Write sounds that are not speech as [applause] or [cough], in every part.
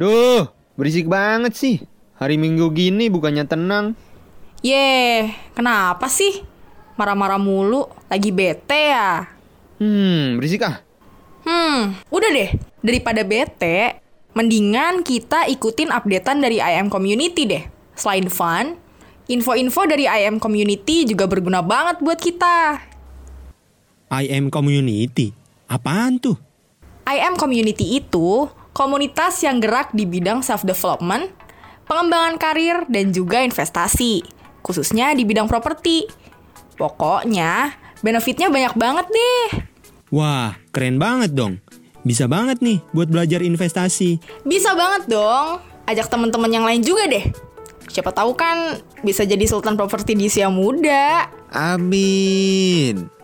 Duh, berisik banget sih. Hari Minggu gini bukannya tenang. Yeh, kenapa sih? Marah-marah mulu, lagi bete ya? Hmm, berisik ah. Hmm, udah deh. Daripada bete, mendingan kita ikutin updatean dari IM Community deh. Selain fun, info-info dari IM Community juga berguna banget buat kita. IM Community? Apaan tuh? IM Community itu komunitas yang gerak di bidang self-development, pengembangan karir, dan juga investasi, khususnya di bidang properti. Pokoknya, benefitnya banyak banget deh. Wah, keren banget dong. Bisa banget nih buat belajar investasi. Bisa banget dong. Ajak teman-teman yang lain juga deh. Siapa tahu kan bisa jadi sultan properti di usia muda. Amin.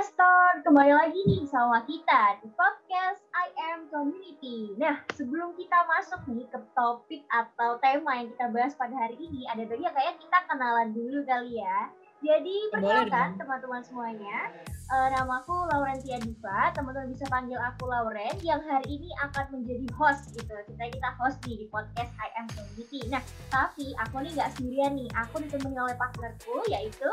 Investor, kembali lagi nih sama kita di podcast I Am Community. Nah, sebelum kita masuk nih ke topik atau tema yang kita bahas pada hari ini, ada tadi ya kayak kita kenalan dulu kali ya. Jadi perkenalkan teman-teman semuanya, Eh, namaku Laurentia Diva, teman-teman bisa panggil aku Lauren yang hari ini akan menjadi host gitu. Kita kita host nih di podcast I Am Community. Nah, tapi aku nih nggak sendirian nih, aku ditemani oleh partnerku yaitu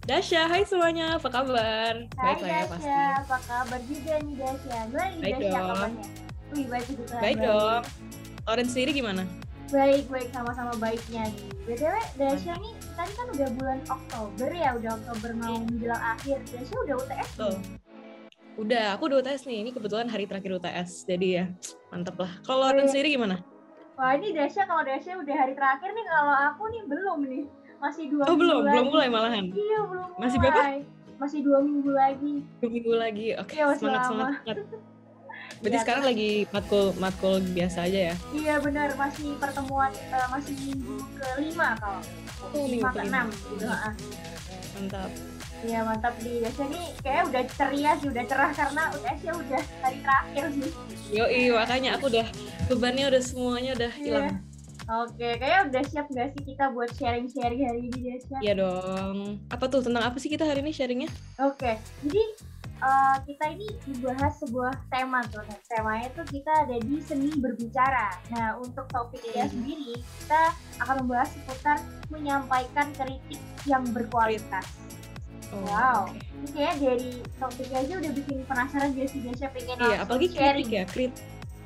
Dasya, hai semuanya, apa kabar? Hai Baik ya Dasya, pasti. apa kabar juga nih Dasya? Gimana nih Baik Dasya dong. kabarnya? Wih baik juga. Baik dong. Loren sendiri gimana? Baik baik sama-sama baiknya nih. btw Dasya nih tadi kan udah bulan Oktober ya, udah Oktober mau menjelang akhir. Dasya udah UTS Tuh. nih? Udah, aku udah UTS nih. Ini kebetulan hari terakhir UTS, jadi ya mantep lah. Kalau Iya. sendiri gimana? Wah ini Dasya kalau Dasya udah hari terakhir nih, kalau aku nih belum nih. Masih dua Oh minggu belum, lagi. belum mulai malahan. Iya belum Masih mulai. berapa? Masih dua minggu lagi. Dua minggu lagi. Oke, Iya, masih semangat, semangat, semangat. [laughs] Berarti Iya, sekarang lagi matkul matkul biasa aja ya? Iya benar masih pertemuan eh, masih minggu kelima kalau Oh, minggu lima ke enam gitu. ah. Mantap. Iya mantap di Dasya nih kayak udah ceria sih udah cerah karena UTS ya udah hari terakhir sih. Yoi, makanya aku udah bebannya udah semuanya udah hilang. Oke, kayak udah siap gak sih kita buat sharing-sharing hari ini Dasya? Iya dong. Apa tuh tentang apa sih kita hari ini sharingnya? Oke, jadi eh, kita ini dibahas sebuah tema tuh. Nah, temanya tuh kita ada di seni berbicara. Nah, untuk topiknya Hmm. sendiri kita akan membahas seputar menyampaikan kritik yang berkualitas. Oh, Wow. oke. Ini kayak dari topiknya aja udah bikin penasaran dia sih Dasya pengen Iya, langsung apalagi sharing. kritik ya, krit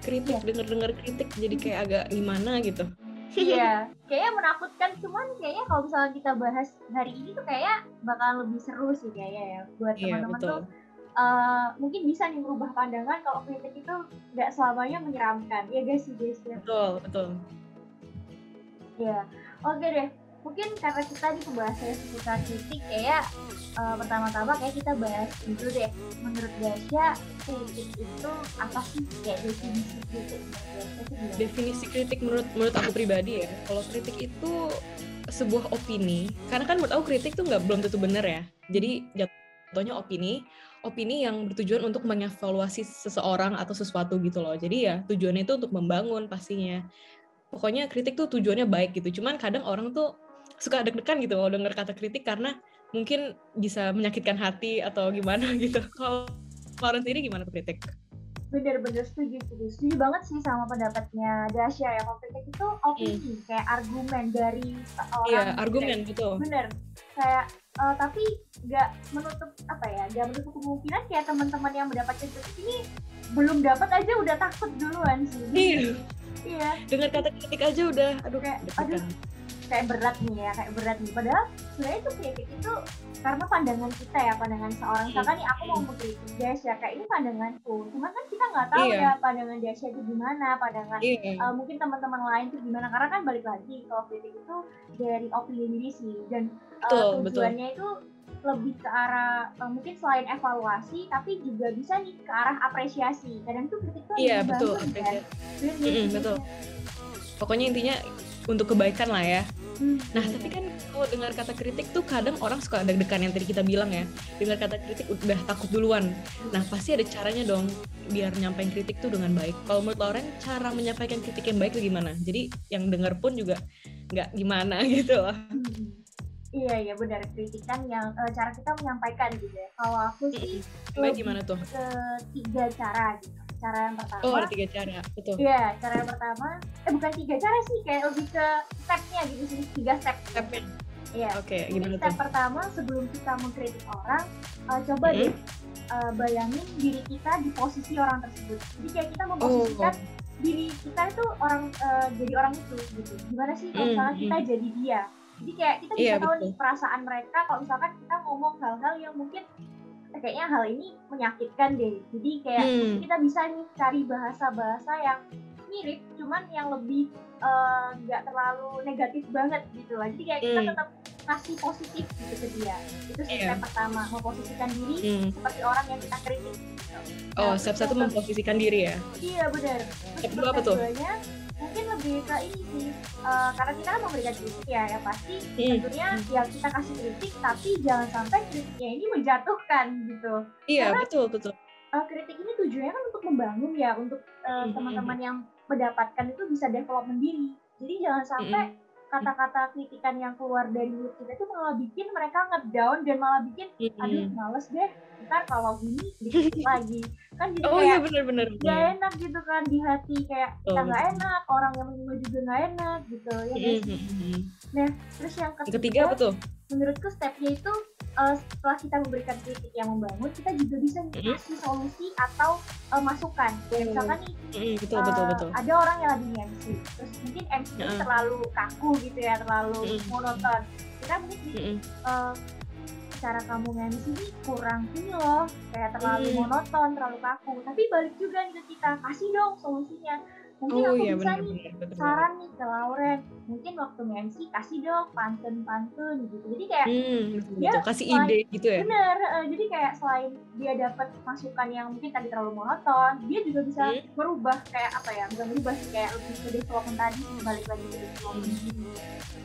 kritik Iya. denger-denger kritik jadi kayak agak gimana gitu. Iya, [laughs] kayaknya menakutkan cuman kayaknya kalau misalnya kita bahas hari ini tuh kayak bakalan lebih seru sih kayaknya ya buat Iya, teman-teman tuh eh, mungkin bisa nih merubah pandangan kalau kritik itu nggak selamanya menyeramkan ya guys sih guys ya. Betul, betul. Iya. Oke deh, mungkin karena kita di pembahasannya seputar kritik kayak eh, pertama-tama kayak kita bahas dulu deh. Menurut Dasya kritik itu apa sih kayak definisi kritik menurut? Definisi kritik menurut menurut aku pribadi ya, kalau kritik itu sebuah opini. Karena kan menurut aku kritik tuh nggak belum tentu benar ya. Jadi jatuhnya opini, opini yang bertujuan untuk mengevaluasi seseorang atau sesuatu gitu loh. Jadi ya tujuannya itu untuk membangun pastinya. Pokoknya kritik tuh tujuannya baik gitu. Cuman kadang orang tuh suka deg-degan gitu kalau denger kata kritik karena mungkin bisa menyakitkan hati atau gimana [laughs] gitu. Kalau Lauren sendiri gimana tuh kritik? bener-bener setuju setuju setuju banget sih sama pendapatnya Dasya ya kalau kritik itu opini kayak argumen dari seorang Iya, gitu argumen betul. bener kayak eh, tapi nggak menutup apa ya nggak menutup kemungkinan kayak teman-teman yang mendapatkan kritik ini belum dapat aja udah takut duluan sih Iya. [laughs] iya dengar kata kritik aja udah aduh Kayak, aduh. Kayak berat nih ya kayak berat nih padahal sebenarnya itu kritik itu karena pandangan kita ya pandangan seorang misalkan nih aku mau mengkritik Dasya kayak ini pandanganku cuman kan kita nggak tahu Iya. ya pandangan Dasya itu gimana pandangan iya uh, mungkin teman-teman lain tuh gimana karena kan balik lagi kalau kritik itu dari opini diri sih dan uh, Betul, betul. tujuannya itu lebih ke arah uh, mungkin selain evaluasi tapi juga bisa nih ke arah apresiasi kadang tuh kritik tuh Iya, betul, kan? apresiasi. Bener, Mm-mm, bener, betul. Pokoknya intinya untuk kebaikan lah ya Hmm. Nah, tapi kan kalau dengar kata kritik tuh kadang orang suka deg-degan yang tadi kita bilang ya. Dengar kata kritik udah takut duluan. Nah, pasti ada caranya dong biar nyampein kritik tuh dengan baik. Kalau menurut Lauren, cara menyampaikan kritik yang baik tuh gimana? Jadi yang dengar pun juga nggak gimana [laughs] gitu loh. Hmm. Iya iya benar kritikan yang eh, cara kita menyampaikan gitu ya. Kalau aku sih baik gimana tuh? ke tiga cara gitu. Cara yang pertama, Oh, ada tiga cara. Betul. Iya, cara yang pertama, eh bukan tiga cara sih, kayak lebih ke stepnya gitu sih, tiga step. Stepnya. Iya. Oke, Jadi gimana step tuh? pertama sebelum kita mengkritik orang, eh, coba Mm-mm. deh eh, bayangin diri kita di posisi orang tersebut. Jadi kayak kita memposisikan diri kita itu orang eh, jadi orang itu gitu. Gimana sih kalau Mm, misalnya kita mm. jadi dia? Jadi kayak kita bisa Iya, tahu betul. nih perasaan mereka kalau misalkan kita ngomong hal-hal yang mungkin kayaknya hal ini menyakitkan deh. Jadi kayak Hmm. kita bisa nih cari bahasa-bahasa yang mirip, cuman yang lebih eh, nggak terlalu negatif banget gitu lah. Jadi kayak kita Hmm. tetap ngasih positif gitu ke dia. Itu sih Iya. step pertama, memposisikan diri Hmm. seperti orang yang kita kritik. Gitu. Oh, Nah, step satu memposisikan diri ya. Iya benar. Step dua apa tuh? Mungkin lebih ke ini sih, eh, karena kita kan memberikan kritik ya, ya pasti Hmm. tentunya ya kita kasih kritik, tapi jangan sampai kritiknya ini menjatuhkan gitu. Iya, Karena- betul, betul. Eh, kritik ini tujuannya kan untuk membangun ya, untuk eh, Mhm. teman-teman yang mendapatkan itu bisa development diri. Jadi jangan sampai kata-kata kritikan yang keluar dari mulut kita itu malah bikin mereka ngedown dan malah bikin aduh Hmm. males deh ntar kalau gini dikritik [laughs] lagi kan jadi Oh iya kayak benar-benar. gak enak gitu kan di hati kayak kita Betul, nggak enak orang yang menerima juga nggak enak gitu ya guys Hmm. terus yang ketiga, ketiga apa tuh? menurutku stepnya itu eh, setelah kita memberikan kritik yang membangun kita juga bisa Mhm. ngasih solusi atau eh, masukan kayak Oh. misalkan nih Hmm, betul, eh, betul, betul. ada orang yang lagi MC terus mungkin MC ini Heeh. terlalu kaku gitu ya terlalu Mhm. monoton kita mungkin di Hmm. Cara kamu MC ini kurang ini loh. Kayak terlalu Hmm. monoton terlalu kaku. Tapi balik juga nih ke kita. Kasih dong solusinya mungkin Oh aku iya bisa nih benar-benar. betul. saran nih ke Lauren mungkin waktu MC kasih dong pantun-pantun gitu jadi kayak Hmm, Dia betul. Kasih selain- ide gitu ya. bener eh, jadi kayak selain dia dapat masukan yang mungkin tadi terlalu monoton dia juga bisa Hmm. merubah kayak apa ya bukan merubah sih kayak lebih ke development tadi balik lagi ke development Hmm.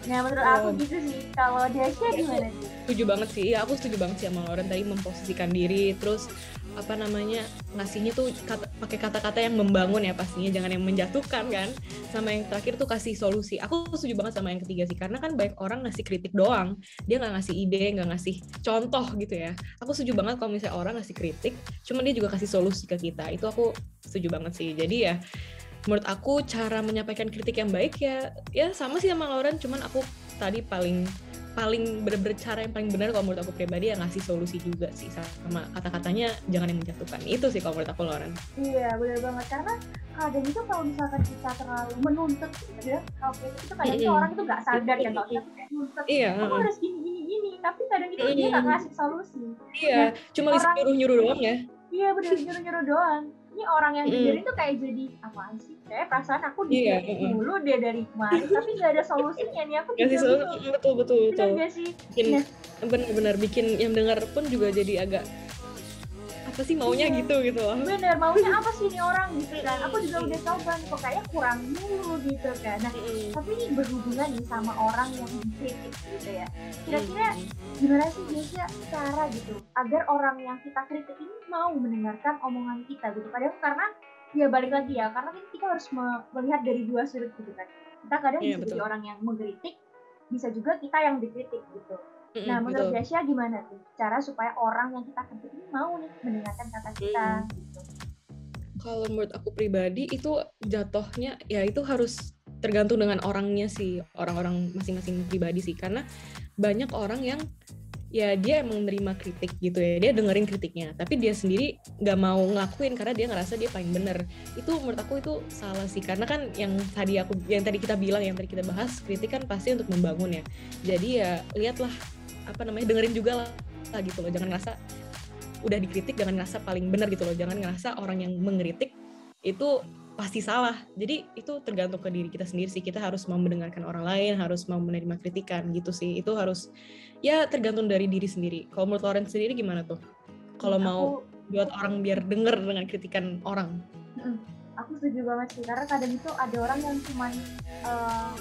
nah menurut Oh. aku gitu sih kalau Desya gimana sih setuju banget sih ya aku setuju banget sih sama Lauren tadi memposisikan diri terus apa namanya ngasihnya tuh kata, pakai kata-kata yang membangun ya pastinya jangan yang menjatuhkan kan. Sama yang terakhir tuh kasih solusi. Aku setuju banget sama yang ketiga sih karena kan banyak orang ngasih kritik doang. Dia nggak ngasih ide nggak ngasih contoh gitu ya. Aku setuju banget kalau misalnya orang ngasih kritik cuman dia juga kasih solusi ke kita. Itu aku setuju banget sih. Jadi ya menurut aku cara menyampaikan kritik yang baik ya ya sama sih sama Lauren cuman aku tadi paling paling bener-bener cara yang paling benar kalau menurut aku pribadi ya ngasih solusi juga sih sama kata-katanya jangan yang menjatuhkan. Itu sih kalau menurut aku Lauren. Iya bener banget. Karena kadang itu kalau misalkan kita terlalu menuntut gitu ya kalau kayak itu kadang Mm-mm. orang itu nggak sadar kan kalau kita tuh kayak nuntut iya kamu heeh. harus gini gini gini. Tapi kadang itu dia nggak Mm. ngasih solusi. Iya cuma bisa orang- nyuruh-nyuruh doang ya. Iya bener nyuruh nyuruh doang ini orang yang Mm. dengerin tuh kayak jadi apaan sih kayak perasaan aku dikritik mm-mm. dulu deh dari kemarin tapi nggak ada solusinya nih aku juga bingung betul betul bener betul gak sih bikin Nah. benar-benar bikin yang dengar pun juga jadi agak apa sih maunya Iya. gitu gitu loh. Bener maunya apa sih nih orang gitu kan? Aku juga udah coba nih kok kayaknya kurang dulu gitu kan. Nah tapi ini berhubungan nih sama orang yang dikritik gitu ya. Kira-kira gimana sih biasanya cara gitu agar orang yang kita kritik ini mau mendengarkan omongan kita gitu? Kadang karena ya balik lagi ya karena kan kita harus me- melihat dari dua sudut gitu kan. Kita kadang Iya, bisa jadi orang yang mengkritik bisa juga kita yang dikritik gitu Mm-mm, nah menurut. Dasya gimana tuh cara supaya orang yang kita kritik ini mau nih mendengarkan kata kita gitu? Kalau menurut aku pribadi itu jatuhnya ya itu harus tergantung dengan orangnya sih orang-orang masing-masing pribadi sih. Karena banyak orang yang ya dia emang menerima kritik gitu ya dia dengerin kritiknya. Tapi dia sendiri nggak mau ngelakuin karena dia ngerasa dia paling bener. Itu menurut aku itu salah sih. Karena kan yang tadi aku yang tadi kita bilang yang tadi kita bahas kritik kan pasti untuk membangun ya. Jadi ya lihatlah apa namanya dengerin juga lah lah gitu loh. Jangan ngerasa udah dikritik jangan ngerasa paling benar gitu loh. Jangan ngerasa orang yang mengkritik itu pasti salah. Jadi itu tergantung ke diri kita sendiri sih. Kita harus mau mendengarkan orang lain harus mau menerima kritikan gitu sih. Itu harus ya tergantung dari diri sendiri. Kalau menurut Lauren sendiri gimana tuh? Kalau mau Aku- buat orang biar denger dengan kritikan orang. Aku setuju banget sih. Karena kadang itu ada orang yang cuman eh,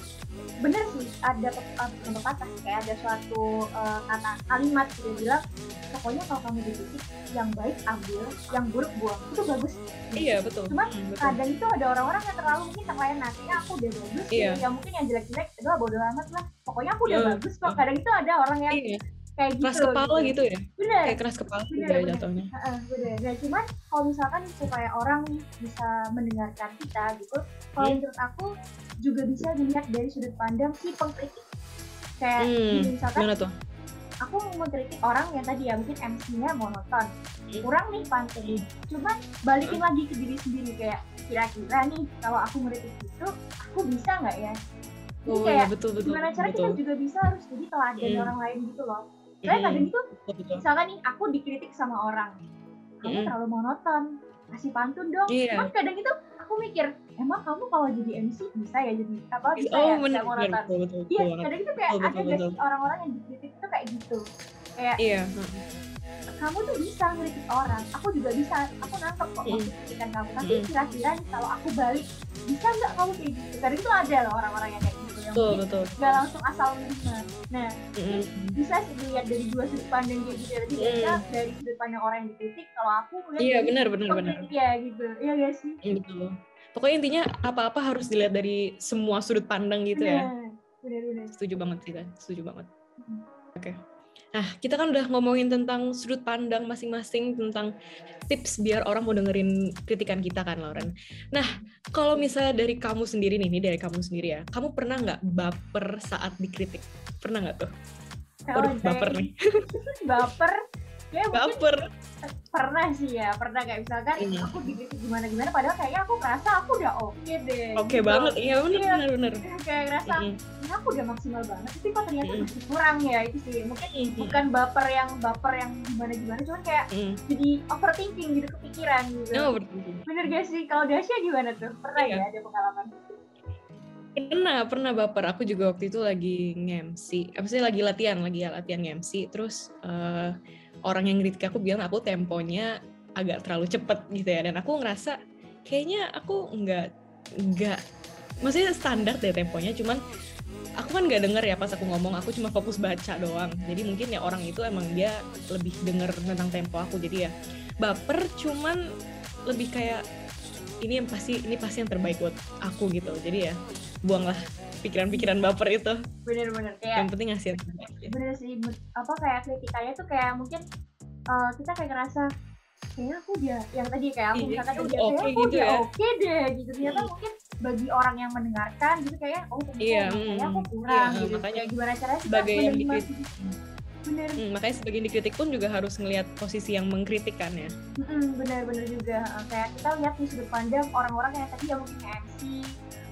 bener sih ada pepatah bukan pepatah sih, kayak ada suatu eh, kata kalimat dia bilang pokoknya kalau kamu di titik yang baik ambil yang buruk buang itu bagus Iya betul. Cuma Hmm, betul. kadang itu ada orang-orang yang terlalu mungkin terlena kayaknya aku udah bagus Iya. ya mungkin yang jelek-jelek itu bodo amat lah pokoknya aku udah Iya. bagus kok kadang itu ada orang yang Iya, kayak gitu keras kepala gitu ya. bener Kayak keras kepala gitu Bener, ya bener. jatuhnya. Bener. Nah, cuman kalau misalkan supaya orang bisa mendengarkan kita gitu, kalau Hmm. menurut aku juga bisa dilihat dari sudut pandang si pengkritik. Kayak Hmm, misalkan Gimana tuh? aku mau mengkritik orang yang tadi ya mungkin MC-nya monoton, Hmm. kurang nih pantun. Cuman balikin lagi ke diri sendiri kayak kira-kira nih kalau aku mengkritik itu, aku bisa nggak ya? Jadi Oh kayak iya betul betul. gimana cara betul. kita juga bisa harus jadi teladan Hmm. orang lain gitu loh. Soalnya Hmm, kadang itu misalkan nih aku dikritik sama orang kamu terlalu monoton kasih pantun dong Iya. cuman kadang itu aku mikir emang kamu kalau jadi MC bisa ya jadi apa bisa Oh ya monoton betul betul. iya betul kadang itu kayak Betul, ada betul, betul. orang-orang yang dikritik itu kayak gitu kayak Iya. heeh. kamu tuh bisa ngeritik orang aku juga bisa aku nangkep kok Mm. kritikan kamu tapi Mm. kira-kira kalau aku balik bisa nggak kamu kayak gitu kadang itu ada loh orang-orang yang kayak gitu yang Betul betul. nggak langsung asal menerima nah Mm-mm. bisa sih dilihat dari dua sudut pandang kayak gitu ya. Jadi Hmm. bisa dari sudut pandang orang yang dikritik, kalau aku ngeliat Iya benar benar benar. pengkritik ya gitu. Iya gak sih? Mm, Betul. Pokoknya intinya apa-apa harus dilihat dari semua sudut pandang gitu ya. Benar, benar-benar. Setuju banget sih kan, setuju banget. Hmm. Oke. Nah, kita kan udah ngomongin tentang sudut pandang masing-masing tentang tips biar orang mau dengerin kritikan kita kan, Lauren. Nah, kalau misalnya dari kamu sendiri nih, nih dari kamu sendiri ya, kamu pernah nggak baper saat dikritik? Pernah nggak tuh? Waduh, baper nih. [laughs] baper, ya Baper. pernah sih ya. Pernah kayak misalkan Hmm. aku dikritik gimana-gimana, padahal kayaknya aku ngerasa aku udah oke deh. Oke gitu. banget, iya bener Iya. bener bener. Kayak ngerasa, ya aku udah maksimal banget, tapi kok ternyata Mm-mm. masih kurang ya itu sih. Mungkin Mm-mm. bukan baper yang baper yang gimana-gimana, cuman kayak Mm. jadi overthinking gitu, kepikiran gitu. Oh, betul. Bener gak sih? Kalau Dasya gimana tuh? Pernah Iya. ya ada pengalaman? Pernah, pernah baper. Aku juga waktu itu lagi nge-MC. Apa sih lagi latihan, lagi ya latihan nge-MC. Terus eh, orang yang ngeritik aku bilang aku temponya agak terlalu cepet gitu ya. Dan aku ngerasa kayaknya aku nggak nggak maksudnya standar deh temponya. Cuman aku kan nggak denger ya pas aku ngomong. Aku cuma fokus baca doang. Jadi mungkin ya orang itu emang dia lebih denger tentang tempo aku. Jadi ya baper cuman lebih kayak ini yang pasti ini pasti yang terbaik buat aku gitu. Jadi ya buanglah pikiran-pikiran baper itu. Bener-bener kayak Yang penting ngasih bener sih apa kayak kritikannya tuh kayak mungkin uh, kita kayak ngerasa kayaknya aku udah yang tadi kayak aku Iya, misalkan udah oke kayak aku gitu udah ya. oke deh gitu ternyata Hmm. mungkin bagi orang yang mendengarkan gitu kayak oh ternyata Iya, kayaknya aku hmm. kurang Iya, gitu makanya kayak gimana caranya sebagai yang dikritik. gitu. bener Hmm, makanya sebagian dikritik pun juga harus ngelihat posisi yang mengkritikkan ya. Mm-mm, bener-bener juga kayak kita lihat nih sudut pandang orang-orang yang tadi yang mungkin MC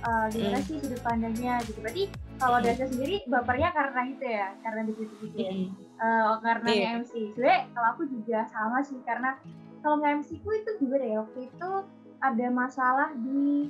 uh, gimana Hmm. sih sudut pandangnya gitu berarti kalau Hmm. Dasya sendiri bapernya karena itu ya karena dikritik gitu ya. Eh, karena Iya. nge-MC. Sebenernya kalau aku juga sama sih karena kalau nge-MC ku itu gimana ya waktu itu ada masalah di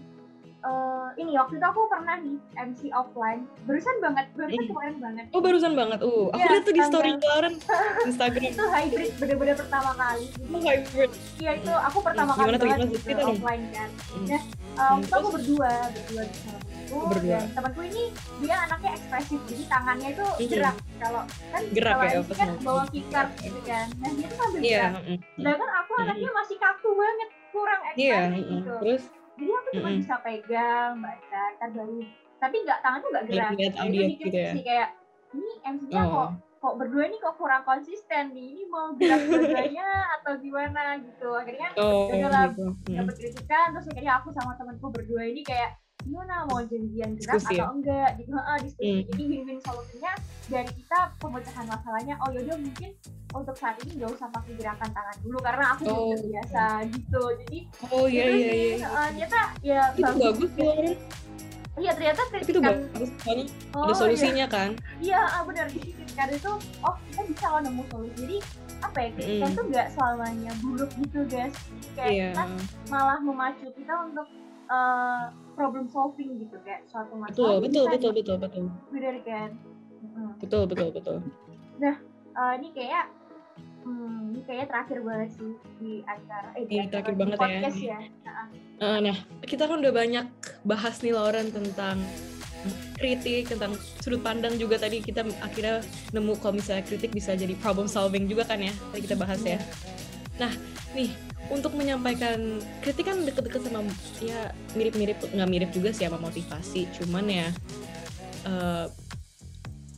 eh, ini waktu itu aku pernah nih MC offline barusan banget barusan Hmm. kemarin banget Oh barusan banget. Uh, aku Iya, lihat tuh di story kemarin [laughs] Instagram. itu hybrid bener-bener pertama kali Oh god. iya itu aku pertama Hmm, kali gimana tuh, gimana gitu, dong. offline kan Hmm. Nah, waktu itu aku berdua berdua temanku Berdua. dan temanku ini dia anaknya ekspresif jadi tangannya itu Mhm. gerak kalau kan Gerak kalau ya, kan bawa keycard gitu kan nah dia tuh sambil Iya. gerak sedangkan aku Mhm. anaknya masih kaku banget kurang Iya. ekspresif mm-mm. gitu Terus jadi aku cuma Mhm. bisa pegang baca ntar baru tapi nggak tanganku nggak gerak Lihat dikit gitu ya? sih kayak ini MC-nya kok oh. kok berdua ini kok kurang konsisten nih ini mau gerak [laughs] dua-duanya atau gimana gitu akhirnya Oh, Udah lah, gitu. Mm. dapat kritikan terus akhirnya aku sama temanku berdua ini kayak gimana mau janjian gerak Diskusi ya? atau enggak gitu Heeh, diskusi Hmm. jadi win-win solusinya dari kita pemecahan masalahnya oh yaudah mungkin untuk saat ini nggak usah pakai gerakan tangan dulu karena aku belum Oh. terbiasa gitu jadi Oh iya iya sih, iya. eh, ternyata ya Itu bagus ya. Lauren. iya ternyata Tapi itu kritikan bagus soalnya oh, ada iya. solusinya kan. iya ah, benar jadi kritikan itu oh kita bisa loh nemu solusi jadi apa ya kritikan Mm. tuh nggak selamanya buruk gitu guys kayak Iya. kita malah memacu kita untuk eh, problem solving gitu kayak suatu Betul, masalah betul, bisa betul, betul, betul. bener kan Mm-mm. Betul, betul, betul. Eh, ini kayak Hmm, ini kayaknya terakhir banget sih di acara eh di acara, terakhir di banget ya. podcast ya. Nah, Eh, nah, kita kan udah banyak bahas nih Lauren tentang kritik, tentang sudut pandang juga tadi kita akhirnya nemu kalau misalnya kritik bisa jadi problem solving juga kan ya, tadi kita bahas ya. Nah, nih untuk menyampaikan kritik kan deket-deket sama ya mirip-mirip nggak mirip juga sih sama motivasi, cuman ya eh,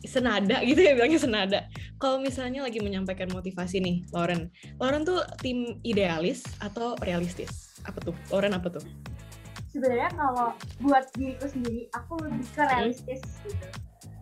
senada gitu ya bilangnya senada. Kalau misalnya lagi menyampaikan motivasi nih, Lauren, Lauren tuh tim idealis atau realistis? Apa tuh? Lauren apa tuh? sebenarnya kalau buat diriku sendiri aku lebih ke realistis gitu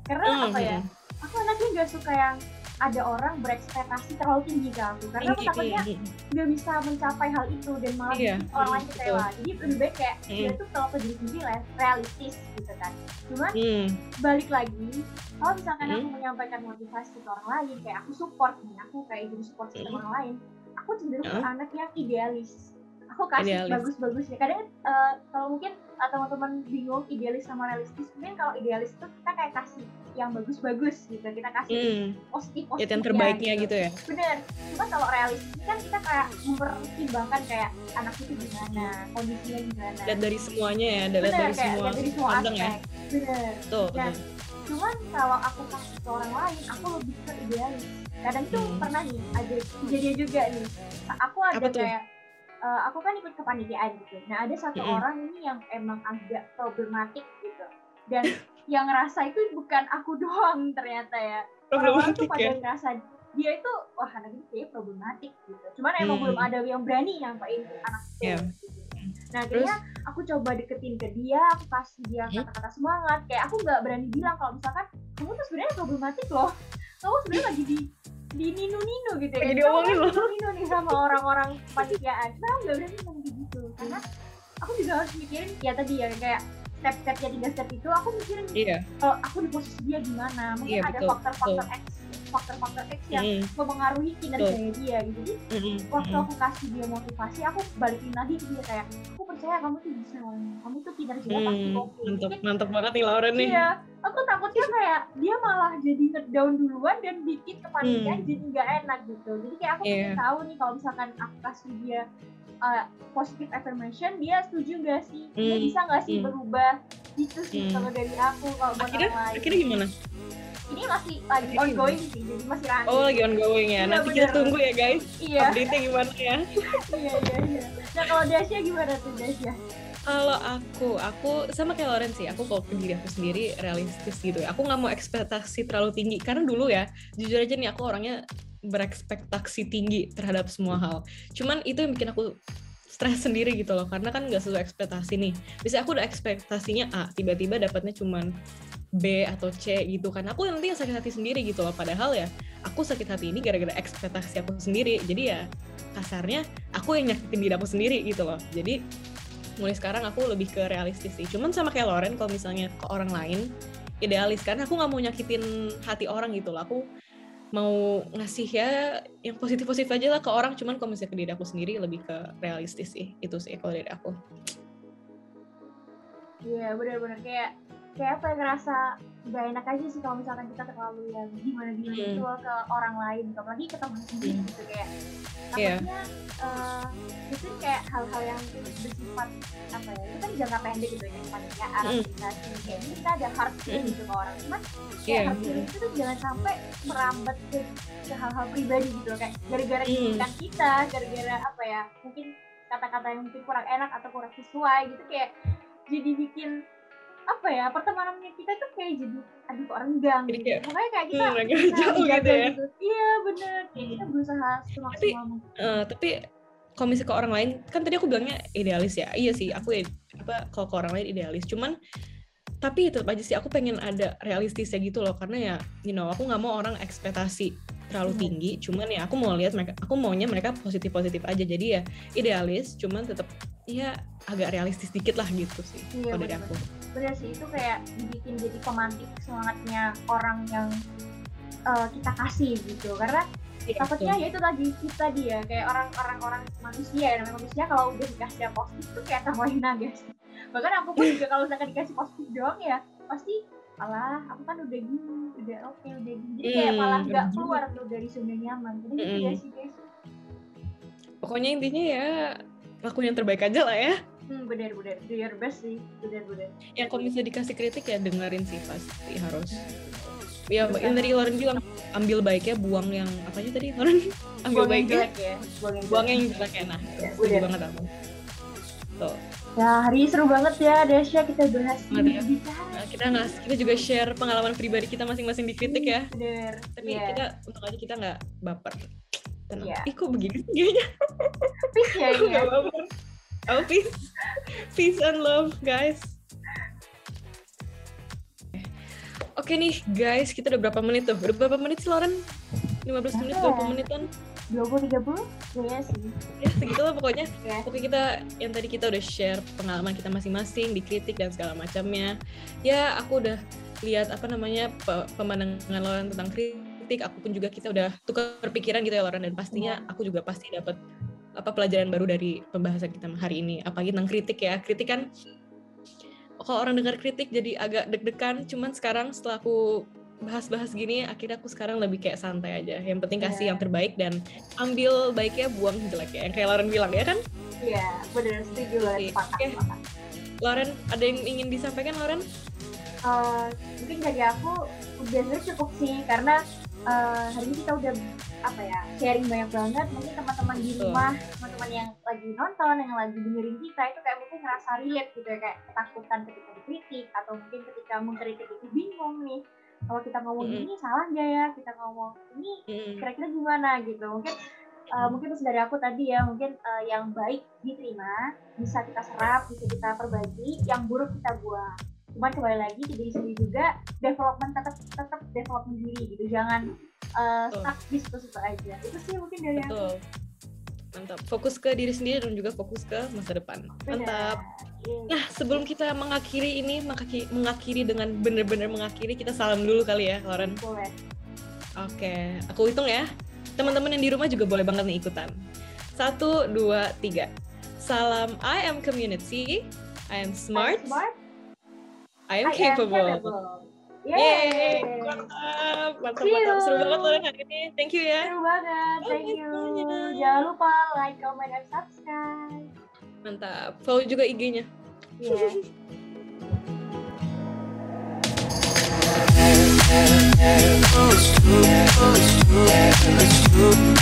karena Hmm, apa ya aku anaknya nggak suka yang ada orang berekspektasi terlalu tinggi ke aku karena aku Tinggi, takutnya hmm, hmm. nggak bisa mencapai hal itu dan malah Iya, orang lain kecewa jadi lebih baik kayak Hmm. dia tuh kalau ke diri sendiri lah, realistis gitu kan cuman Hmm, balik lagi kalau misalkan Hmm. aku menyampaikan motivasi ke orang lain kayak aku support nih aku kayak jadi support Hmm. orang lain aku cenderung Hmm. anak yang idealis aku kasih Idealis. bagus-bagusnya kadang eh, kalau mungkin eh, teman-teman bingung idealis sama realistis mungkin kalau idealis itu kita kayak kasih yang bagus-bagus gitu kita kasih hmm. positif Ya, positif yang terbaiknya gitu ya. bener cuma kalau realistis kan kita kayak mempertimbangkan kayak anak itu gimana kondisinya gimana Lihat dari semuanya ya, lihat bener dari kayak semua dari semua pandang ya. bener Tuh, Nah, tuh. cuman kalau aku kasih ke orang lain aku lebih ke idealis kadang tuh Hmm. pernah nih ada kejadian juga nih aku ada Apa tuh? kayak eh, aku kan ikut kepanitiaan gitu nah ada satu Mm-mm. orang ini yang emang agak problematik gitu dan yang ngerasa itu bukan aku doang ternyata ya orang-orang tuh pada ya. ngerasa dia itu wah anak ini kayaknya problematik gitu cuman emang Hmm. belum ada yang berani nyampain ke anak itu Iya. gitu. nah Terus? akhirnya aku coba deketin ke dia aku kasih dia kata-kata semangat kayak aku nggak berani bilang kalau misalkan kamu tuh sebenarnya problematik loh kamu sebenarnya lagi di di nino nino gitu ya Lagi Kayak, diomongin kamu loh. nino nino nih sama orang-orang panitiaan nah aku nggak berani ngomong kayak gitu karena aku juga harus mikirin ya tadi ya kayak step-stepnya tiga step itu aku mikirin Iya. kalau aku di posisi dia gimana. Mungkin Iya, ada faktor-faktor X faktor-faktor X yang Hmm, mempengaruhi kinerjanya dia gitu. Jadi hmm, waktu aku kasih dia motivasi aku balikin lagi ke dia kayak aku percaya kamu tuh bisa kamu tuh kinerjanya pasti Hmm, oke. Mantep, Mungkin mantep banget nih Lauren nih. iya aku takutnya kayak dia malah jadi ngedown duluan dan bikin kepanikan Hmm. jadi nggak enak gitu. Jadi kayak aku Iya. pengen tahu nih kalau misalkan aku kasih dia uh, positive affirmation dia setuju nggak sih dia Hmm. bisa nggak sih Hmm. berubah gitu sih Hmm. kalau dari aku kalau buat Akhirnya, orang lain akhirnya gimana? ini masih lagi Akhirnya ongoing sih jadi masih running Oh lagi ongoing ya. Iya, Nanti bener. kita tunggu ya guys. iya Update-nya gimana ya. iya iya iya nah kalau Dasya gimana tuh Dasya Kalau aku, aku sama kayak Lauren sih. Aku kalau ke diri aku sendiri realistis gitu ya. Aku nggak mau ekspektasi terlalu tinggi. Karena dulu ya, jujur aja nih aku orangnya berekspektasi tinggi terhadap semua hal. Cuman itu yang bikin aku stres sendiri gitu loh. Karena kan nggak sesuai ekspektasi nih. Bisa aku udah ekspektasinya A, tiba-tiba dapatnya cuman B atau C gitu kan. Aku nanti yang sakit hati sendiri gitu loh. Padahal ya, aku sakit hati ini gara-gara ekspektasi aku sendiri. Jadi ya kasarnya aku yang nyakitin diri aku sendiri gitu loh. Jadi mulai sekarang aku lebih ke realistis sih. Cuman sama kayak Lauren kalau misalnya ke orang lain idealis karena aku nggak mau nyakitin hati orang gitu loh. Aku mau ngasih ya yang positif-positif aja lah ke orang. Cuman kalau misalnya ke diri aku sendiri lebih ke realistis sih. Itu sih kalau dari aku. Iya benar-benar kayak kayak apa ya ngerasa gak enak aja sih kalau misalkan kita terlalu yang gimana gimana Hmm. itu ke orang lain gitu. apalagi ke teman sendiri Hmm. gitu kayak Iya. takutnya eh, itu kayak hal-hal yang bersifat apa ya itu kan jangka pendek gitu ya panitia Hmm. organisasi kayak ini kita ada hard feeling Hmm. gitu ke orang cuman Iya. kayak hard feeling itu tuh jangan sampai merambat ke, ke hal-hal pribadi gitu loh. kayak gara-gara kritikan kita gara-gara apa ya mungkin kata-kata yang mungkin kurang enak atau kurang sesuai gitu kayak jadi bikin apa ya pertemanan kita tuh kayak jadi aduh kok renggang Jadi gitu. kayak, makanya kayak kita Hmm, berusaha jauh gitu ya. gitu. iya bener. Kayak kita berusaha semaksimal mungkin. Eh, tapi kalau misalnya ke orang lain kan tadi aku bilangnya idealis ya. Iya sih aku id- apa kalau ke orang lain idealis. Cuman tapi tetap aja sih aku pengen ada realistisnya gitu loh. Karena ya you know aku nggak mau orang ekspektasi terlalu Hmm. tinggi. Cuman ya aku mau lihat mereka aku maunya mereka positif positif aja. Jadi ya idealis cuman tetap ya agak realistis dikit lah gitu sih Iya, kalau dari aku. Bener sih itu kayak dibikin jadi pemantik semangatnya orang yang eh, kita kasih gitu. Karena Iya, takutnya ya itu tadi kita dia kayak orang-orang orang manusia ya namanya manusia kalau udah dikasih yang positif tuh kayak tambahin sih. Bahkan aku pun juga kalau misalkan dikasih positif doang ya pasti alah aku kan udah gini udah oke udah gini. Jadi kayak Hmm, malah nggak keluar tuh dari zona nyaman. Jadi Mm-mm. ya sih guys. Pokoknya intinya ya lakuin yang terbaik aja lah ya. hmm, bener bener do your best sih bener bener Ya kalau misalnya dikasih kritik ya dengerin sih pasti harus. Ya yang tadi Lauren bilang ambil baiknya buang yang apa aja tadi Lauren [laughs] ambil buang yang baiknya jelek ya buang yang buang jelek. yang jelek ya nah. Ya, bener. banget aku. Tuh. ya hari ini seru banget ya Desya kita bahas ini ya. bicara Nah, kita nggak kita juga share pengalaman pribadi kita masing-masing di kritik ya. bener Tapi Iya. kita untuk aja kita nggak baper. Tenang. Iya. Ih kok begini kayaknya? peace ya [laughs] Aku ini ya. Oh peace, peace and love guys. Oke nih guys, kita udah berapa menit tuh? Udah berapa menit sih Lauren? 15 menit, 20 menitan? dua puluh tiga puluh ya sih Ya segitu lah pokoknya. ya Oke kita, yang tadi kita udah share pengalaman kita masing-masing, dikritik dan segala macamnya. Ya aku udah lihat apa namanya pe- pemandangan Lauren tentang kritik, aku pun juga kita udah tukar pikiran gitu ya Lauren dan pastinya aku juga pasti dapat apa pelajaran baru dari pembahasan kita hari ini. Apalagi tentang kritik ya. Kritik kan kalau orang dengar kritik jadi agak deg-degan, cuman sekarang setelah aku bahas-bahas gini, akhirnya aku sekarang lebih kayak santai aja. Yang penting kasih Iya. yang terbaik dan ambil baiknya, buang jeleknya. Yang kayak Lauren bilang ya kan? Iya, bener setuju lah, sepakat, Oke. sepakat. Lauren, ada yang ingin disampaikan Lauren? Eh, mungkin dari aku udah sebenarnya cukup sih karena eh, hari ini kita udah apa ya sharing banyak banget. Mungkin teman-teman di rumah teman-teman yang lagi nonton yang lagi dengerin kita itu kayak mungkin ngerasa relate gitu ya. Kayak ketakutan ketika dikritik atau mungkin ketika mengkritik itu bingung nih. Kalau kita ngomong Mm-mm. ini salah nggak ya? Kita ngomong ini Mm, kira-kira gimana gitu. Mungkin uh, mungkin pesan dari aku tadi ya mungkin uh, yang baik diterima bisa kita serap bisa kita perbaiki yang buruk kita buang cuman kembali lagi di diri sendiri juga development tetap tetap development diri gitu jangan uh, Betul. stuck di situ-situ aja itu sih mungkin dari aku Betul. Mantap. Fokus ke diri sendiri dan juga fokus ke masa depan. Mantap. Iya. Nah, sebelum kita mengakhiri ini, mengakhiri, mengakhiri dengan benar-benar mengakhiri, kita salam dulu kali ya, Lauren. boleh Oke, aku hitung ya. Teman-teman yang di rumah juga boleh banget nih ikutan. Satu, dua, tiga. Salam I am community. I am smart. I'm smart I am I am capable. capable Yeay, Yeay. mantap, mantap, mantap. Seru banget Lauren hari ini. Thank you ya. seru banget Oh, thank you semuanya. jangan lupa like comment and subscribe Mantap. Follow juga IG-nya. yeah. [laughs] It's true.